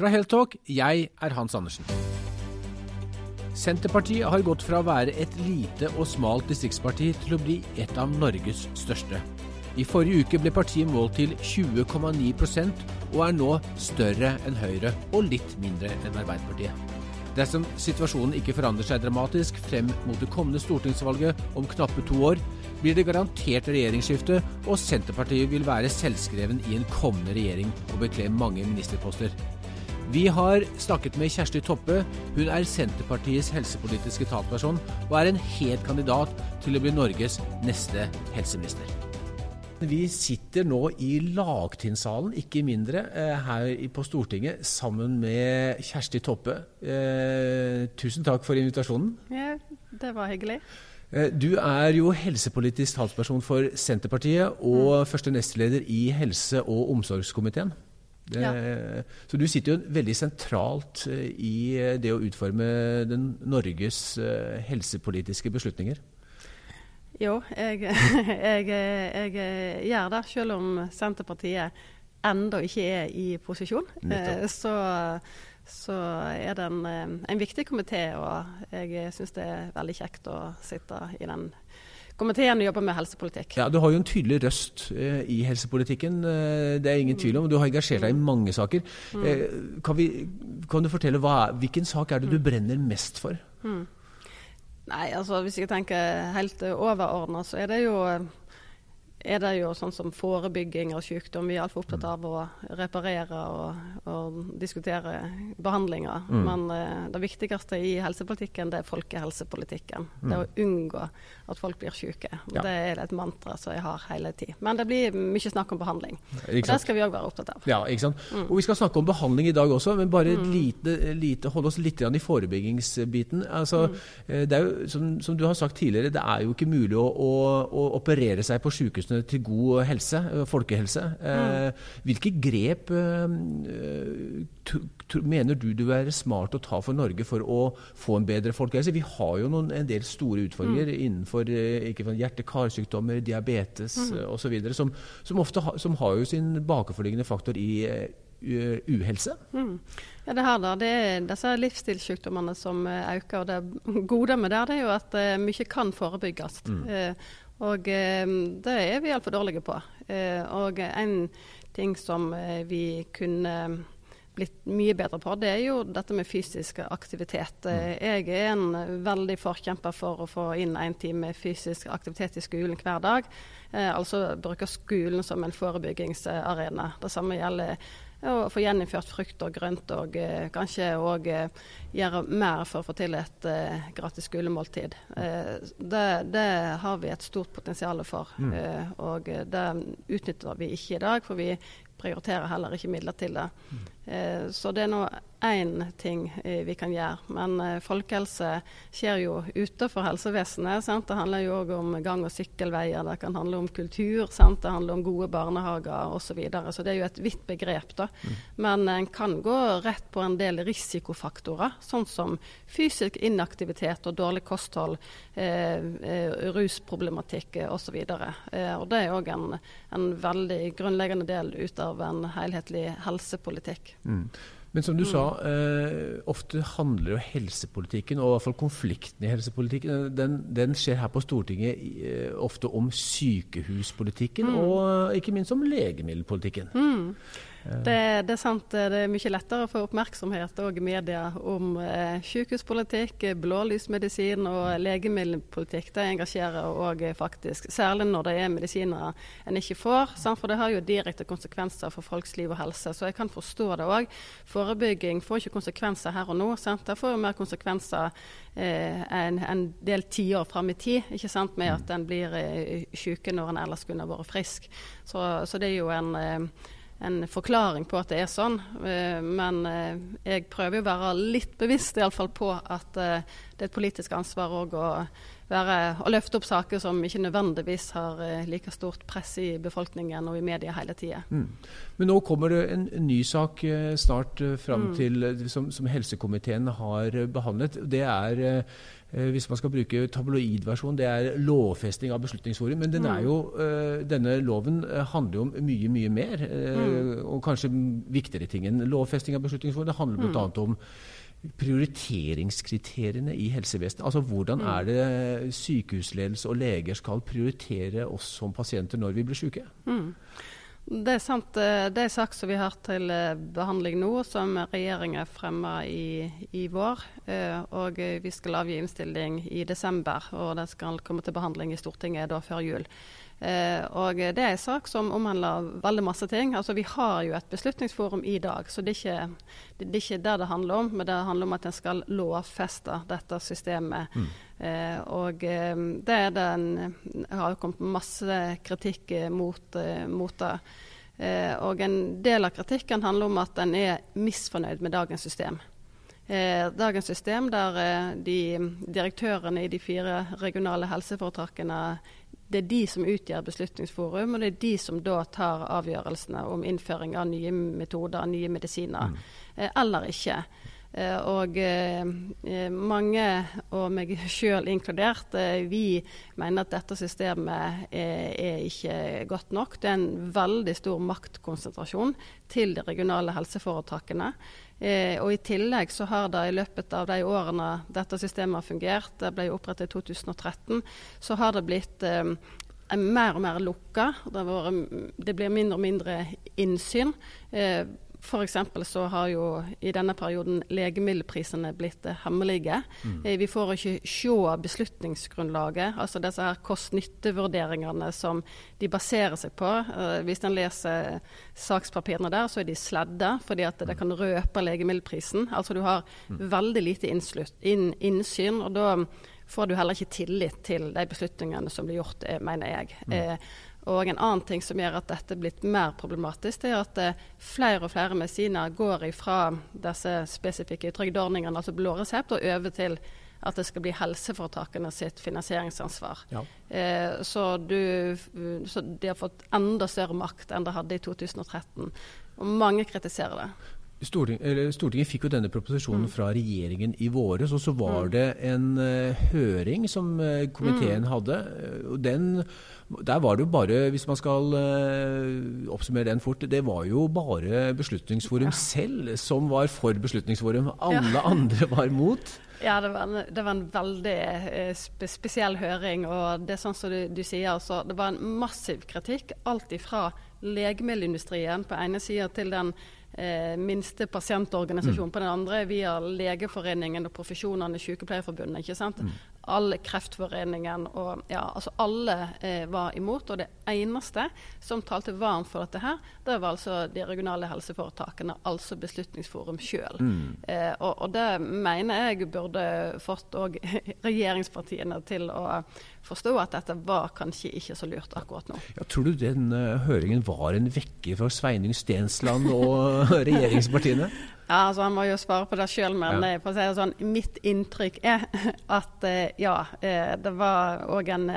Fra Heltalk, jeg er Hans Andersen. Senterpartiet har gått fra å være et lite og smalt distriktsparti til å bli et av Norges største. I forrige uke ble partiet målt til 20,9% og er nå større enn Høyre og litt mindre enn Arbeiderpartiet. Dersom situasjonen ikke forandrer seg dramatisk frem mot det kommende stortingsvalget om knappe to år, blir det garantert regjeringsskifte, og Senterpartiet vil være selvskreven i en kommende regjering og bekle mange ministerposter. Vi har snakket med Kjersti Toppe. Hun er Senterpartiets helsepolitiske talsperson, og er en het kandidat til å bli Norges neste helseminister. Vi sitter nå i lagtingssalen, ikke mindre, eh, her på Stortinget sammen med Kjersti Toppe. Eh, tusen takk for invitasjonen. Ja, det var hyggelig. Eh, du er jo helsepolitisk talsperson for Senterpartiet og mm. første nestleder i helse- og omsorgskomiteen. Ja. Så du sitter jo veldig sentralt i det å utforme den Norges helsepolitiske beslutninger. Jo, jeg, jeg, jeg, gjør det, selv om Senterpartiet enda ikke er i posisjon. Eh, så, så, er det en, eh, en viktig komité, og jeg syns det er veldig kjekt å sitte i den komiteen og jobbe med helsepolitikk. Ja, Du har jo en tydelig røst eh, i helsepolitikken, eh, det er ingen tvil om. Du har engasjert deg i mange saker. Mm. Eh, kan, vi, kan, du fortelle hva, hvilken sak er det du mm. brenner mest for? Mm. Nei, altså hvis jeg tenker helt overordna, så er det jo er det jo sånn som forebygging av sykdom. Vi er altfor opptatt av å reparere og, og diskutere behandlinger. Mm. Men uh, det viktigste i helsepolitikken, det er folkehelsepolitikken. Mm. Det er å unngå at folk blir syke. Ja. Det er et mantra som jeg har hele tid. Men det blir mye snakk om behandling. Og det skal vi òg være opptatt av. Ja, ikke sant. Mm. Og vi skal snakke om behandling i dag også, men bare mm. lite, lite, holde oss litt i forebyggingsbiten. Altså, mm. eh, det er jo, som, som, du har sagt tidligere, det er jo ikke mulig å, å, å operere seg på sykehus sykehusene til god helse, eh, folkehelse. Eh, mm. Hvilke grep eh, mener du du er smart å ta for Norge for å få en bedre folkehelse? Vi har jo noen, en del store utfordringer mm. innenfor hjerte-karsykdommer, diabetes mm. osv., som, som ofte ha, som har jo sin bakenforliggende faktor i uhelse. Mm. Ja, det her da, det er disse livsstilssykdommene som øker. og Det gode med det, det er jo at mye kan forebygges. Mm. Eh, og eh, det er vi altfor dårlige på. Eh, og en ting som eh, vi kunne blitt mye bedre på, det er jo dette med fysisk aktivitet. Mm. Jeg er en veldig forkjemper for å få inn en time fysisk aktivitet i skolen hver dag. Eh, altså bruke skolen som en forebyggingsarena. Det samme gjelder å få gjeninnført frukt og grønt, og eh, kanskje òg eh, gjøre mer for å få til et eh, gratis skolemåltid. Eh, det, det, har vi et stort potensial for, mm. Eh, og det utnytter vi ikke i dag. For vi prioriterer heller ikke midler til det. Mm. Eh, så det er nå én ting eh, vi kan gjøre. Men eh, folkehelse skjer jo utenfor helsevesenet. Sant? Det handler jo òg om gang- og sykkelveier, det kan handle om kultur, sant? det handler om gode barnehager osv. Så, videre. så det er jo et vidt begrep. da. Mm. Men en kan gå rett på en del risikofaktorer, sånn som fysisk inaktivitet og dårlig kosthold, eh, eh, rusproblematikk osv. Eh, og det er òg en, en veldig grunnleggende del ut av en helhetlig helsepolitikk. Mm. Men som du mm. sa, eh, ofte handler jo helsepolitikken, og i hvert fall konflikten i helsepolitikken, den, den skjer her på Stortinget eh, ofte om sykehuspolitikken, mm. og ikke minst om legemiddelpolitikken. Mm. Det, det, er sant. Det er mye lettere å få oppmerksomhet òg i media om eh, sykehuspolitikk, blålysmedisin og legemiddelpolitikk. Det engasjerer òg faktisk, særlig når det er medisiner en ikke får. Sant? For det har jo direkte konsekvenser for folks liv og helse. Så jeg kan forstå det òg. Forebygging får ikke konsekvenser her og nå. Sant? Det får jo mer konsekvenser eh, en, en, del tiår fram i tid, ikke sant? med at en blir eh, syke når en ellers kunne vært frisk. Så, så det er jo en eh, en forklaring på at det er sånn. Eh, men eh, jeg prøver å være litt bevisst i alle fall på at eh, det er et politisk ansvar òg å å løfte opp saker som ikke nødvendigvis har like stort press i befolkningen og i media hele tida. Mm. Men nå kommer det en, ny sak snart fram mm. til, som, som, helsekomiteen har behandlet. Det er hvis man skal bruke tabloidversjon, det er lovfesting av Beslutningsforum. Men den mm. jo, denne loven handler jo om mye, mye mer, mm. og kanskje viktigere ting enn lovfesting av Beslutningsforum. Det handler bl.a. Mm. om prioriteringskriteriene i helsevesenet. Altså Hvordan er det sykehusledelse og leger skal prioritere oss som pasienter når vi blir syke? Mm. Det er sant. Eh, det er sak som vi har til eh, behandling nå, som regjeringen fremma i, i, vår. Eh, og vi skal avgi innstilling i desember, og det skal komme til behandling i Stortinget da før jul. Eh, og det er en sak som omhandler veldig masse ting. Altså Vi har jo et beslutningsforum i dag, så det er ikke det, er ikke det det handler om. Men det handler om at en skal lovfeste dette systemet. Mm. Eh, og eh, det er den en har kommet masse kritikk mot, eh, mot det. Eh, og en del av kritikken handler om at en er misfornøyd med dagens system. Eh, dagens system der de direktørene i de fire regionale helseforetakene det er de som utgjør Beslutningsforum, og det er de som da tar avgjørelsene om innføring av nye metoder, nye medisiner, mm. eh, eller ikke. Eh, og eh, mange, og meg sjøl inkludert, vi mener at dette systemet er, er, ikke godt nok. Det er en veldig stor maktkonsentrasjon til de regionale helseforetakene. Eh, og I tillegg så har det i løpet av de årene dette systemet har fungert, det ble opprettet i 2013, så har det blitt eh, mer og mer lukka. Det, det, blir mindre og mindre innsyn. Eh, F.eks. så har jo i denne perioden legemiddelprisene blitt eh, hemmelige. Mm. Eh, vi får ikke se beslutningsgrunnlaget, altså disse her kost-nytte-vurderingene som de baserer seg på. Eh, hvis en leser sakspapirene der, så er de sledda fordi at det kan røpe legemiddelprisen. Altså du har mm. veldig lite inn, innsyn, og da får du heller ikke tillit til de beslutningene som blir gjort, mener jeg. Mm. Eh, og en annen ting som gjør at dette er blitt mer problematisk, det er at eh, flere og flere medisiner går ifra disse spesifikke trygdeordningene, altså blå resept, og over til at det skal bli helseforetakene sitt finansieringsansvar. Ja. Eh, så, du, så, de har fått enda større makt enn de hadde i 2013. Og mange kritiserer det. Storting, Stortinget fikk jo denne proposisjonen mm. fra regjeringen i våres, og så var mm. det en uh, høring som uh, komiteen mm. hadde. Den, der var det jo bare, hvis man skal uh, oppsummere den fort, det var jo bare Beslutningsforum ja. selv som var for Beslutningsforum. Alle ja. andre var mot. Ja, det var, en, det var en veldig spe, spesiell høring. og Det er sånn som du, du sier, altså, det var en massiv kritikk. Alt ifra legemiddelindustrien på ene sida til den eh, minste pasientorganisasjon mm. på den andre, via Legeforeningen og profesjonene, Sykepleierforbundet. ikke sant? Mm. All Kreftforeningen og ja, altså alle eh, var imot. Og det eneste som talte varmt for dette her, det var altså de regionale helseforetakene, altså Beslutningsforum sjøl. Mm. Eh, og, og, det mener jeg burde fått òg regjeringspartiene til å forstå at dette var kanskje ikke så lurt akkurat nå. Ja, tror du den uh, høringen var en vekker for Sveining Stensland og regjeringspartiene? Ja, altså Han må jo svare på det sjøl, men ja. for å si det sånn, mitt inntrykk er at uh, ja, uh, det var òg en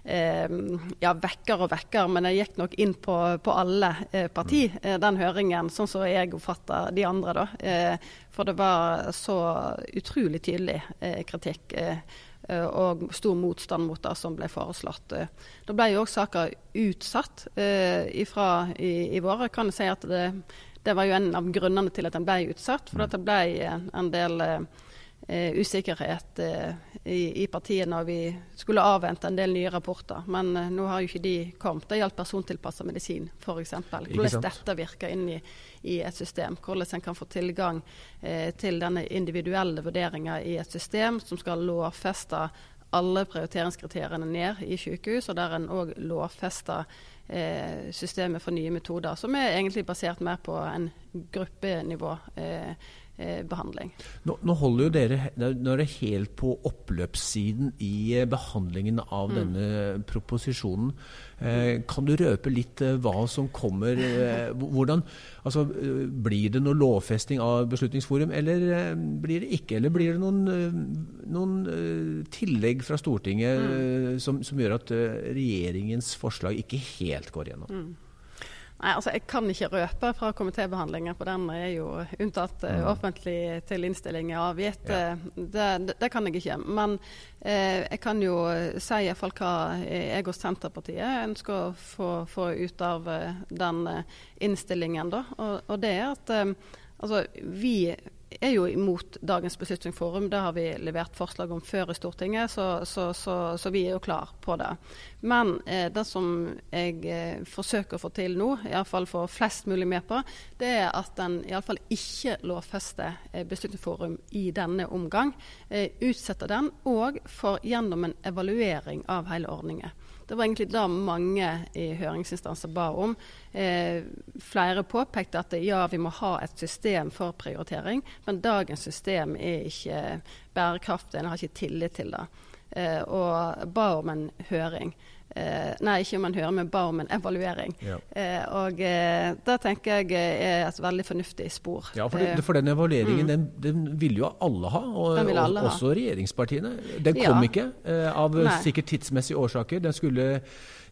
ja, vekker og vekker, men jeg gikk nok inn på, på alle parti, mm. den høringen, sånn som jeg oppfatta de andre. da. For det var så utrolig tydelig kritikk. Eh, og stor motstand mot det som ble foreslått. Eh, da ble jo òg saka utsatt eh, ifra i, i vår. Jeg kan si at det, det, var jo en av grunnene til at den ble utsatt. For at det ble en del usikkerhet eh, i, i, partiet når vi skulle avvente en del nye rapporter. Men eh, nå har jo ikke de kommet. Det gjaldt persontilpassa medisin f.eks. Hvordan dette virker inn i, i, et system. Hvordan en kan få tilgang eh, til denne individuelle vurderinga i et system som skal lovfeste alle prioriteringskriteriene ned i sykehus, og der en òg lovfester eh, systemet for nye metoder, som er egentlig basert mer på en gruppenivå. Eh, Eh, behandling. Nå, nå, holder jo dere er det helt på oppløpssiden i eh, behandlingen av mm. denne proposisjonen. Eh, kan du røpe litt eh, hva som kommer? Eh, hvordan, altså, blir det noe lovfesting av Beslutningsforum, eller eh, blir det ikke? Eller blir det noen, noen tillegg fra Stortinget mm. som, som, gjør at regjeringens forslag ikke helt går gjennom? Mm. Nei, altså Jeg kan ikke røpe fra komitébehandlingen, for den er jo unntatt uh, offentlig til innstilling er avgitt. Ja. Eh, det, det, det, kan jeg ikke. Men eh, jeg kan jo si iallfall hva jeg og Senterpartiet ønsker å få, få ut av uh, den uh, innstillingen. da, og, og det er at altså, vi er jo imot dagens Beslutningsforum. Det har vi levert forslag om før i Stortinget, så, så, så, så vi er jo klar på det. Men eh, det som jeg eh, forsøker å få til nå, iallfall få flest mulig med på, det er at en iallfall ikke lovfester eh, Beslutningsforum i denne omgang. Eh, utsetter den og får gjennom en evaluering av hele ordningen. Det var egentlig det mange i høringsinstanser ba om. Eh, flere påpekte at ja, vi må ha et system for prioritering, men dagens system er ikke bærekraftig. En har ikke tillit til det. Eh, og ba om en høring. Eh, nei, ikke om en hører, men ba om en evaluering. Ja. Eh, og eh, det tenker jeg er et veldig fornuftig spor. Ja, For, det, for den evalueringen mm. den, den ville jo alle ha, og, alle og også regjeringspartiene. Den kom ja. ikke, eh, av nei. sikkert tidsmessige årsaker. Den skulle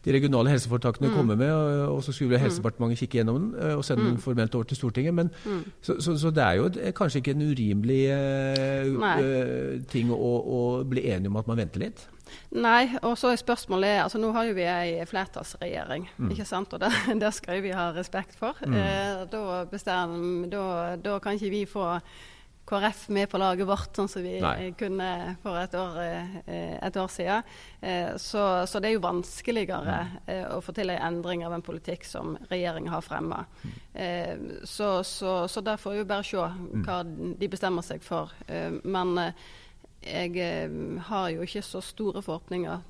de regionale helseforetakene mm. komme med, og, og så skulle mm. Helsedepartementet kikke gjennom den eh, og sende mm. den formelt over til Stortinget. Men, mm. så, så, så, det er jo kanskje ikke en urimelig ting å, å bli enige om at man venter litt? Nei, og så er spørsmålet altså Nå har jo vi ei flertallsregjering, mm. ikke sant? og det, det, skal vi ha respekt for. Mm. Eh, da, bestemmer, da, da, kan ikke vi få KrF med på laget vårt, sånn som vi Nei. kunne for et år, eh, et år siden. Eh, så, så, det er jo vanskeligere mm. Eh, å få til en endring av en politikk som regjeringen har fremma. Mm. Så, så, så der får vi bare se mm. hva de bestemmer seg for. Men jeg eh, har jo ikke så store forhåpninger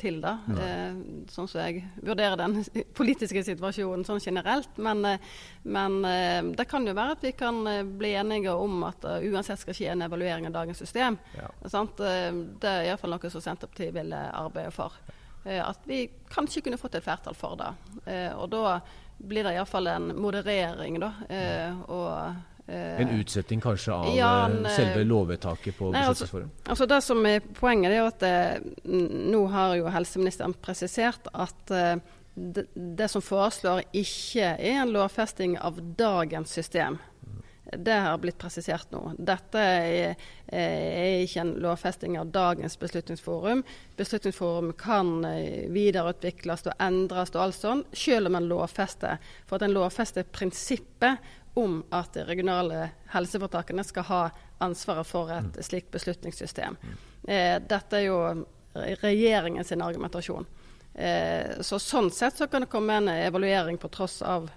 til det, eh, sånn som jeg vurderer den politiske situasjonen sånn generelt. Men, eh, men eh, det kan jo være at vi kan bli enige om at det uansett skal skje en evaluering av dagens system. Ja. Det er iallfall noe som Senterpartiet vil arbeide for. At vi kanskje kunne fått et flertall for det. Og da blir det iallfall en moderering, da. og en utsetting kanskje av ja, en, eh, selve lovvedtaket på Beslutningsforum? Altså, altså, det som er Poenget er at det, nå har jo helseministeren presisert at det, det, som foreslår ikke er en lovfesting av dagens system. Det har blitt presisert nå. Dette er, er, ikke en lovfesting av dagens Beslutningsforum. Beslutningsforum kan videreutvikles og endres og alt sånt, selv om en lovfester. For at en lovfester prinsippet om at de regionale helseforetakene skal ha ansvaret for et mm. slikt beslutningssystem. Eh, dette er jo regjeringens argumentasjon. Eh, så Sånn sett så kan det komme en evaluering på tross av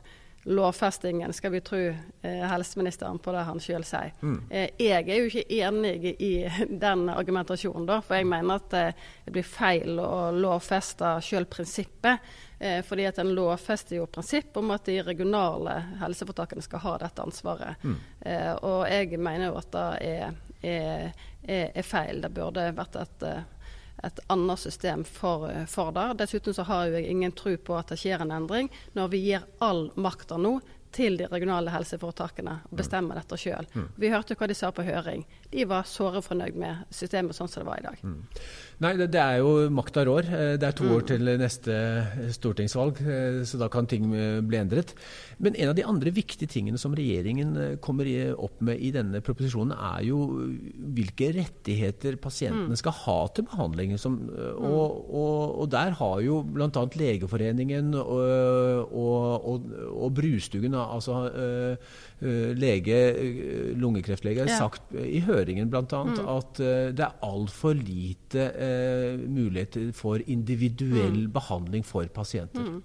lovfestingen, skal vi tro eh, helseministeren på det han sjøl sier. Mm. Eh, jeg er jo ikke enig i den argumentasjonen, da, for jeg mener at eh, det blir feil å lovfeste sjøl prinsippet. Eh, fordi at En lovfester jo prinsipp om at de regionale helseforetakene skal ha dette ansvaret. Mm. Eh, og jeg mener jo at det er, er, er, feil. Det burde vært et eh, et annet system for, for det. Dessuten så har jeg ingen tro på at det skjer en endring når vi gir all makta nå til de regionale helseforetakene å mm. bestemme mm. dette sjøl. Mm. Vi hørte hva de sa på høring. De var såre fornøyd med systemet sånn som det var i dag. Mm. Nei, det, det, er jo makta rår. Eh, det er to år mm. til neste stortingsvalg, eh, så da kan ting eh, bli endret. Men en av de andre viktige tingene som regjeringen kommer opp med i denne proposisjonen, er jo hvilke rettigheter pasientene mm. skal ha til behandling. Som, og, og, og, der har jo bl.a. Legeforeningen og, og, og Brustugen altså uh, lege, uh, lungekreftlege, har ja. sagt i høringen bl.a. Mm. at det er altfor lite muligheter for individuell mm. behandling for pasienter. Mm.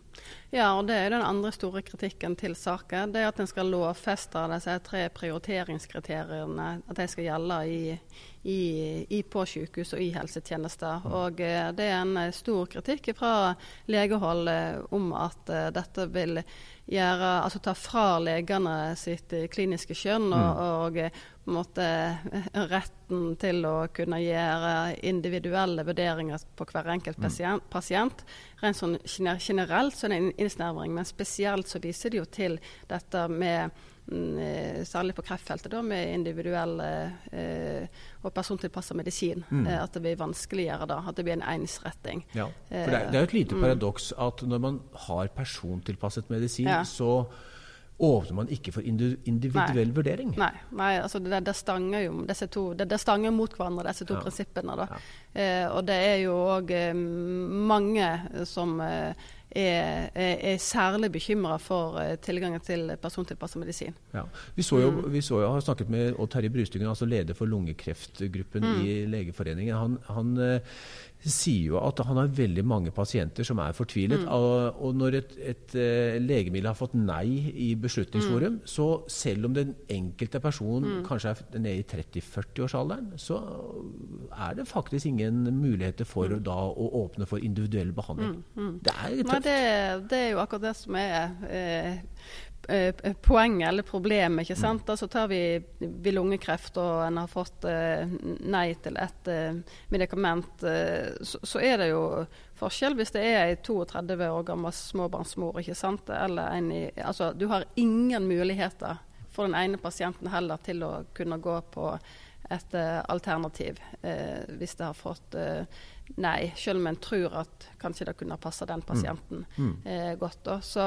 Ja, og det er den andre store kritikken til saken. Det er at en skal lovfeste disse tre prioriteringskriteriene. At de skal gjelde i, i, i på sykehus og i helsetjenester. Mm. Og eh, det er en eh, stor kritikk fra legehold eh, om at dette vil gjøre, altså ta fra legene sitt kliniske skjønn og, mm. og måte retten til å kunne gjøre individuelle vurderinger på hver enkelt pasient. pasient. Rent sånn generelt så er det en innsnevring, men spesielt så viser det jo til dette med mm, Særlig på kreftfeltet, da, med individuell eh, og persontilpassa medisin. Mm. Eh, at det blir vanskeligere da. At det blir en ensretting. Ja, for det er, er jo et lite eh, mm. paradoks at når man har persontilpasset medisin, ja. så åpner man ikke for individuell nei. vurdering. Nei, nei altså det, det, stanger jo to, det, det stanger mot hverandre, disse to ja. prinsippene. Ja. Eh, og det er jo òg eh, mange som eh, er, er, særlig bekymra for uh, tilgangen til persontilpassa medisin. Ja. Vi så jo, mm. vi så jo, har snakket med Odd Terje Brustyngen, altså leder for lungekreftgruppen mm. i Legeforeningen. Han, han uh, sier jo at han har veldig mange pasienter som er fortvilet. Mm. Og, og, når et, et uh, legemiddel har fått nei i Beslutningsforum, mm. så selv om den enkelte person mm. kanskje er nede i 30-40-årsalderen, så er det faktisk ingen muligheter for mm. da å åpne for individuell behandling. Mm, mm. Det er tøft. Nei, det, det, er jo akkurat det som er eh, Eh, poenget eller problemet. ikke sant? Altså Tar vi, vi lungekreft og en har fått eh, nei til et eh, medikament, eh, så, så, er det jo forskjell hvis det er ei 32 år gammel småbarnsmor. ikke sant? Eller en i, altså Du har ingen muligheter for den ene pasienten heller til å kunne gå på et uh, alternativ uh, hvis det har fått uh, nei, selv om en tror at kanskje det kunne passa den pasienten mm. Mm. Eh, godt. Så,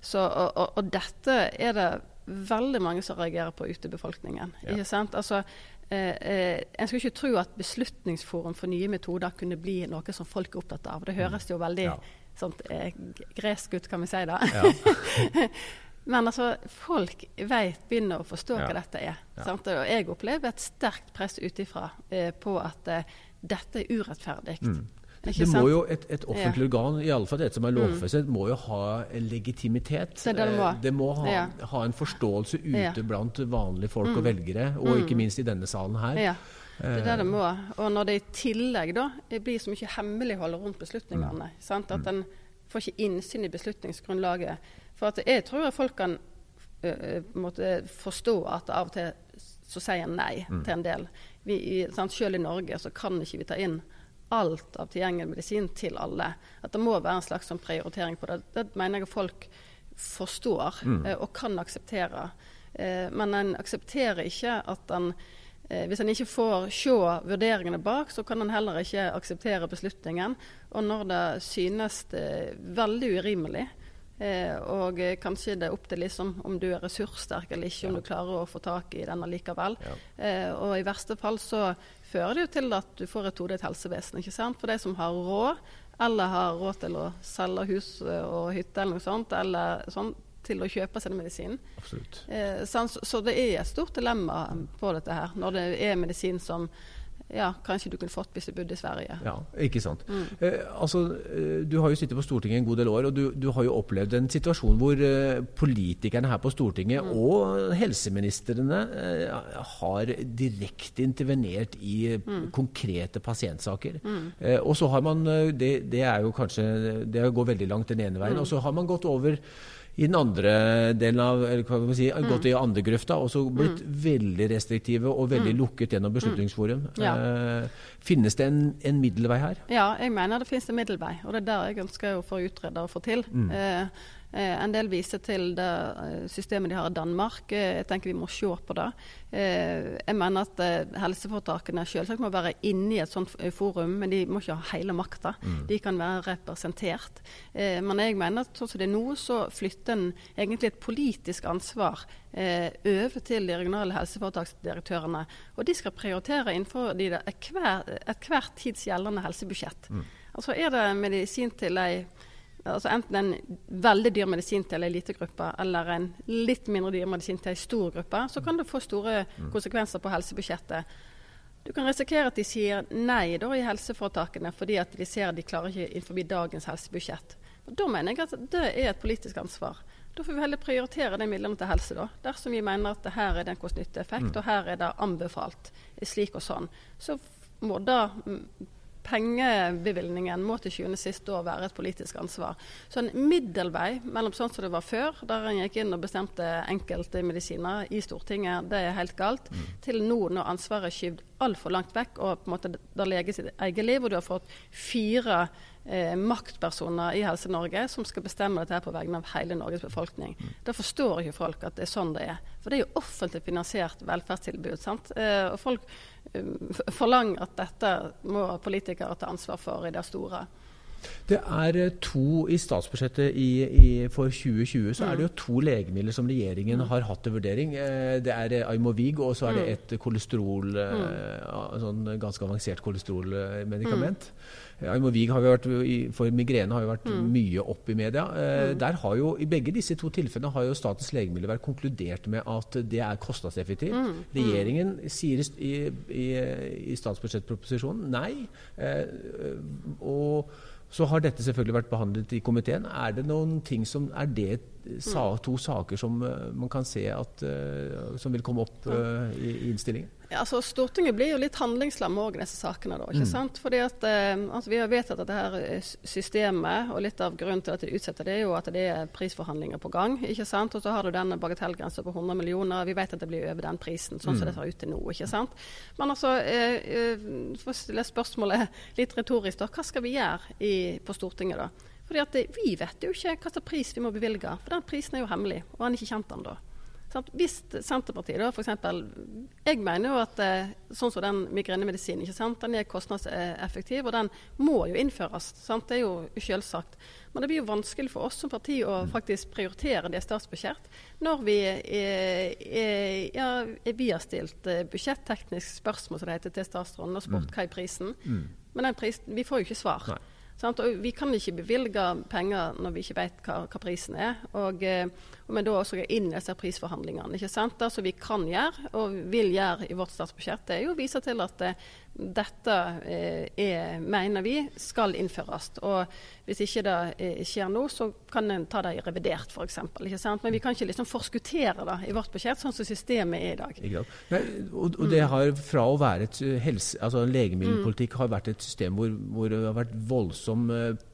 så, og, og, og, dette er det veldig mange som reagerer på ute i befolkningen. Ja. Ikke sant? Altså, eh, eh, en skulle ikke tro at Beslutningsforum for nye metoder kunne bli noe som folk er opptatt av. Det mm. høres jo veldig ja. sånt, eh, gresk ut, kan vi si det. Ja. Men altså, folk vet, begynner å forstå hva dette er. Og jeg opplever et sterkt press utifra eh, på at eh, dette er urettferdig. Mm. Det må jo Et, et offentlig ja. organ, iallfall det som er mm. lovfestet, mm. må jo ha legitimitet. Det, det, må. Eh, det må ha, ja. ha, en forståelse ute ja. blant vanlige folk mm. og velgere, og mm. ikke minst i denne salen her. Ja. Det er det det må. Og når det i tillegg da, det blir så mye hemmelighold rundt beslutningene, mm. sant? at en får ikke innsyn i beslutningsgrunnlaget. For jeg tror at folk kan uh, måtte forstå at av og til så sier en nei mm. til en del vi, sant, Selv i Norge så kan ikke vi ta inn alt av tilgjengelig medisin til alle. At det må være en slags sånn prioritering på det. Det mener jeg folk forstår mm. eh, og kan akseptere. Eh, men en aksepterer ikke at en eh, hvis en ikke får se vurderingene bak, så kan en heller ikke akseptere beslutningen. Og når det synes eh, veldig urimelig, Eh, og kanskje det er opp til liksom, om du er ressurssterk eller ikke, om du klarer å få tak i den likevel. Ja. Eh, og i verste fall så fører det jo til at du får et todelt helsevesen. ikke sant? For de som har råd, eller har råd til å selge hus og hytte eller noe sånt, eller sånn, til å kjøpe seg medisin. Eh, så, så det er et stort dilemma på dette her, når det er medisin som ja, kanskje du kunne fått hvis du bodde i Sverige. Ja, ikke sant. Mm. Eh, altså, eh, du har jo sittet på Stortinget en god del år, og du, du har jo opplevd en situasjon hvor eh, politikerne her på Stortinget mm. og helseministrene eh, har direkte intervenert i mm. konkrete pasientsaker. Mm. Eh, og så har man eh, det, det, er jo kanskje Det går veldig langt den ene veien. Mm. Og så har man gått over i den andre delen av eller hva man si, mm. gått i andre grøfta og så blitt mm. veldig restriktive og veldig mm. lukket gjennom mm. Beslutningsforum. Ja. Eh, finnes det en, en, middelvei her? Ja, jeg mener det finnes en middelvei. Og det er der jeg ønsker å få utrede og få til. Mm. Eh, en del viser til det eh, systemet de har i Danmark. Eh, jeg tenker vi må se på det. jeg mener at helseforetakene selvsagt må være inne i et sånt forum, men de må ikke ha hele makta. Mm. De kan være representert. men jeg mener at sånn som det er nå, så flytter en egentlig et politisk ansvar over til de regionale helseforetaksdirektørene. Og de skal prioritere innenfor de der et hvert tids gjeldende helsebudsjett. Mm. Altså Er det medisin til ei altså enten en veldig dyr medisin til en liten gruppe, eller en litt mindre dyr medisin til en stor gruppe, så kan det få store mm. konsekvenser på helsebudsjettet. Du kan risikere at de sier nei da, i helseforetakene fordi at de ser at de klarer ikke innenfor dagens helsebudsjett. Da mener jeg at det er et politisk ansvar. Da får vi heller prioritere de midlene til helse, da. Dersom vi mener at her er det en kost-nytte-effekt, mm. og her er det anbefalt slik og sånn, så må da pengebevilgningen må til sjuende sist år være et politisk ansvar. Så en middelvei mellom sånn som det var før, der en gikk inn og bestemte enkelte medisiner i Stortinget, det er helt galt, mm. til nå når ansvaret er skyvd altfor langt vekk, og på en måte der leges sitt eget liv, og du har fått fire eh, maktpersoner i Helse-Norge som skal bestemme dette her på vegne av hele Norges befolkning. Mm. Da forstår ikke folk at det er sånn det er. For det er jo offentlig finansiert velferdstilbud. sant? Eh, og folk eh, forlanger at dette må politikere ta ansvar for i det store. Det er eh, to I statsbudsjettet i, i, for 2020 så mm. er det jo to legemidler som regjeringen mm. har hatt til vurdering. Eh, det er Aymovig, Aimovig og så er det mm. et kolesterol, mm. sånn ganske avansert kolesterolmedikament. Mm. Aimovig Wiig for migrene har jo vært mm. mye opp i media. Der har jo, I begge disse to tilfellene har jo Statens legemiddelverk konkludert med at det er kostnadseffektivt. Regjeringen sier i, i, i statsbudsjettproposisjonen nei. og så har dette selvfølgelig vært behandlet i komiteen. Er det noen ting som Er det to saker som uh, man kan se at, uh, som vil komme opp uh, i, i, innstillingen? Ja, altså Stortinget blir jo litt handlingslam òg i disse sakene. da, ikke mm. sant? Fordi at altså, Vi har vedtatt dette her systemet, og litt av grunnen til at de utsetter det, er jo at det er prisforhandlinger på gang. ikke sant? Og så har du denne bagatellgrensa på 100 millioner. Vi vet at det blir over den prisen, sånn mm. som det ser ut til nå. ikke sant? Men altså, for å stille spørsmålet litt retorisk, da, hva skal vi gjøre i, på Stortinget da? Fordi at Vi vet jo ikke hva slags pris vi må bevilge, for den prisen er jo hemmelig. Og han er ikke kjent ennå. Hvis Senterpartiet da f.eks. Jeg mener jo at eh, sånn som den migrenemedisinen ikke sant? den er kostnadseffektiv, og den må jo innføres. Sant? Det er jo selvsagt. Men det blir jo vanskelig for oss som parti å faktisk prioritere det statsbudsjett når vi, er, er, ja, vi har stilt eh, budsjetteknisk spørsmål som det heter, til statsråden og spurt mm. hva er prisen. Mm. Men den prisen, vi får jo ikke svar. Nei. Sant? Og vi kan ikke bevilge penger når vi ikke vet hva, hva prisen er. Og, eh, og men da også inn i disse prisforhandlingene. ikke sant? Det som vi kan gjøre, og vil gjøre i vårt statsbudsjett, er jo å vise til at eh, dette eh, er, mener vi skal innføres. Og hvis ikke det eh, skjer nå, så kan en ta det i revidert, f.eks. Men vi kan ikke liksom forskuttere det i vårt budsjett, sånn som systemet er i dag. Nei, og, og, det har fra å være et helse, altså Legemiddelpolitikk har vært et system hvor, hvor det har vært voldsom eh,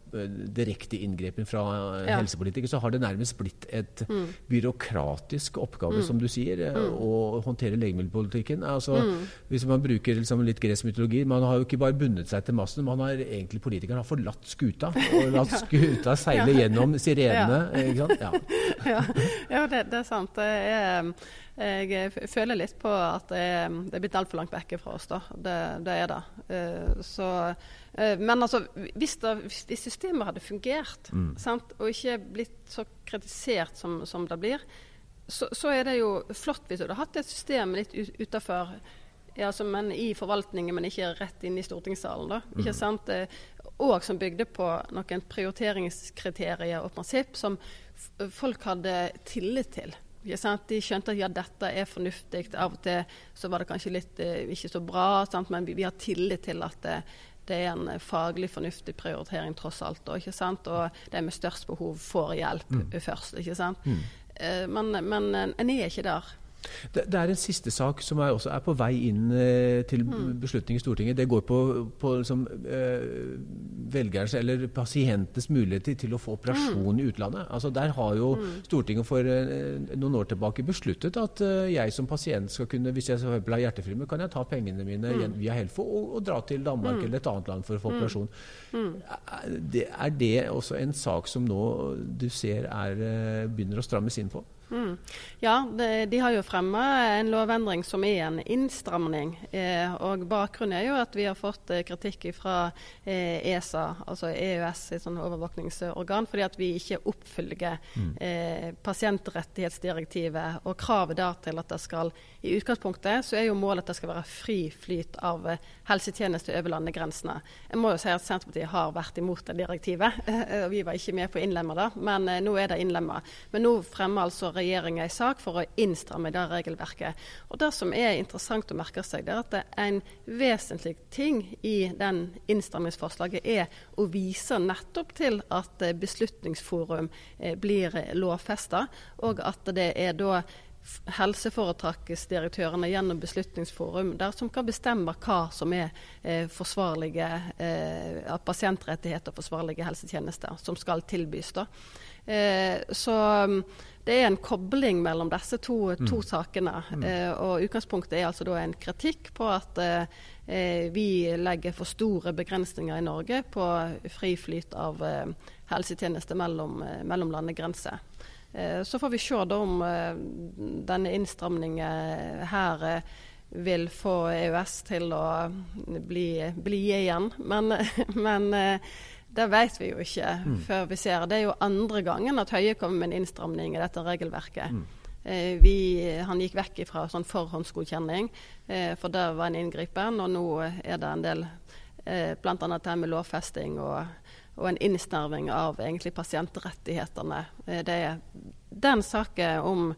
direkte inngripen fra eh, ja. helsepolitikere, så har det nærmest blitt et mm. byråkratisk oppgave, mm. som du sier, eh, mm. å håndtere legemiddelpolitikken. Altså, mm. Hvis man bruker liksom litt gresk mytologi Man har jo ikke bare bundet seg til massen, man har egentlig politikerne har forlatt skuta og latt skuta seile ja. gjennom sirenene. Ja, ja det, det, er sant. Det er, jeg føler litt på at det er, det er blitt altfor langt vekke fra oss. da. Det, det er det. Så uh, men altså, hvis, det, hvis, systemet hadde fungert, mm. og ikke blitt så kritisert som, som det blir, så, så, er det jo flott hvis du hadde hatt et system litt utafor ja, altså, men i forvaltningen, men ikke rett inn i stortingssalen. da, mm. ikke sant? Eh, og som bygde på noen prioriteringskriterier og prinsipp som folk hadde tillit til. De skjønte at ja, dette er fornuftig. Av og til så var det kanskje litt eh, ikke så bra, sant? men vi, vi, har tillit til at det, det er en faglig fornuftig prioritering tross alt. Og, ikke sant? og de med størst behov får hjelp mm. først. ikke sant? Mm. Eh, men, men en er ikke der. Det, det, er en siste sak som er, også er på vei inn eh, til mm. beslutning i Stortinget. Det går på, på liksom, eh, velgerens eller pasientens mulighet til å få operasjon mm. i utlandet. Altså, der har jo mm. Stortinget for eh, noen år tilbake besluttet at eh, jeg som pasient skal kunne, hvis jeg har hjerteflimmer, kan jeg ta pengene mine mm. via Helfo og, og, dra til Danmark mm. eller et annet land for å få operasjon. Er det, er det også en sak som nå du ser er, eh, begynner å strammes inn på? Mm. Ja, de, de, har jo fremma en lovendring som er en innstramning. Eh, og Bakgrunnen er jo at vi har fått eh, kritikk fra eh, ESA, altså EØS, et sånn overvåkningsorgan, fordi at vi ikke oppfølger mm. Eh, pasientrettighetsdirektivet og kravet der til at det skal I utgangspunktet så er jo målet at det skal være fri flyt av helsetjenester over landegrensene. Jeg må jo si at Senterpartiet har vært imot det direktivet. og vi var ikke med på å innlemme det, men nå er det innlemma. Men nå fremmer altså regjeringa en sak for å innstramme det regelverket. Og Det som er interessant å merke seg, det er at en vesentlig ting i den innstrammingsforslaget er å vise nettopp til at Beslutningsforum blir lovfesta, og at det er da helseforetaksdirektørene gjennom Beslutningsforum der som kan bestemme hva som er eh, forsvarlige eh, pasientrettigheter og forsvarlige helsetjenester som skal tilbys. Da. Eh, så mm, det er en kobling mellom disse to, to mm. sakene. Mm. Eh, og Utgangspunktet er altså da en kritikk på at eh, vi legger for store begrensninger i Norge på fri flyt av eh, helsetjenester mellom, mellom landegrenser. Eh, så får vi se om eh, denne innstramningen her eh, vil få EØS til å bli, bli igjen. Men, men det vet vi jo ikke mm. før vi ser. Det er jo andre gangen at Høie kommer med en innstramning i dette regelverket. Mm. Vi, han gikk vekk fra sånn forhåndsgodkjenning, for det var en inngripen. Og nå er det en del, bl.a. det med lovfesting og og en innsnerving av egentlig pasientrettighetene. Eh, det er den saken om,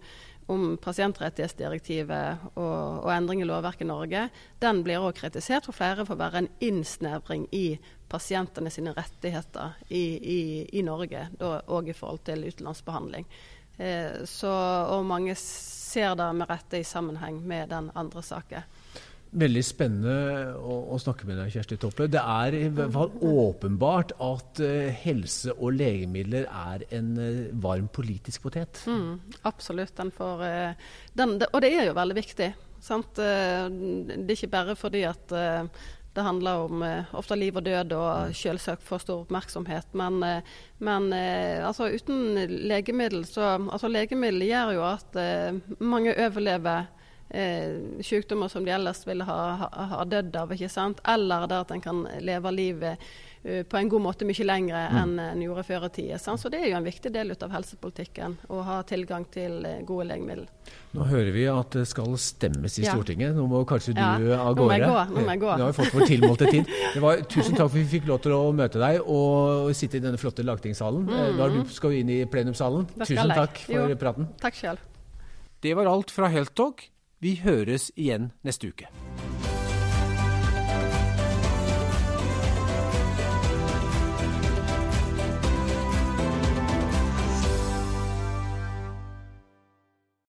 om pasientrettighetsdirektivet og, og, endring i lovverket i Norge, den blir også kritisert for flere for å være en innsnevring i pasientene sine rettigheter i, i, i Norge, òg i forhold til utenlandsbehandling. Eh, så, og mange ser det med rette i sammenheng med den andre saken. Veldig spennende å, snakke med deg, Kjersti Toppe. Det er i hvert fall åpenbart at uh, helse og legemidler er en uh, varm politisk potet. Mm, absolutt. Får, uh, den, og det er jo veldig viktig. Sant? det er ikke bare fordi at det handler om ofte liv og død og selvsagt får stor oppmerksomhet. Men, men altså, uten legemiddel så altså, Legemiddel gjør jo at mange overlever eh, sykdommer som de ellers ville ha, ha, ha dødd av. ikke sant? Eller det at en kan leve livet uh, på en god måte mye lenger mm. enn en gjorde før i tida. Så det er jo en viktig del av helsepolitikken å ha tilgang til uh, gode legemidler. Nå hører vi at det skal stemmes i ja. Stortinget. Nå må kanskje du ja. av gårde. Nå må jeg gå. Nå må jeg gå. Har fått vår tilmålte tid. Var, tusen takk for at vi fikk lov til å møte deg og sitte i denne flotte lagtingssalen. Mm. Da skal vi inn i plenumssalen. Tusen takk for jo. praten. Takk selv. Det var alt fra Helttalk. Vi høres igjen neste uke.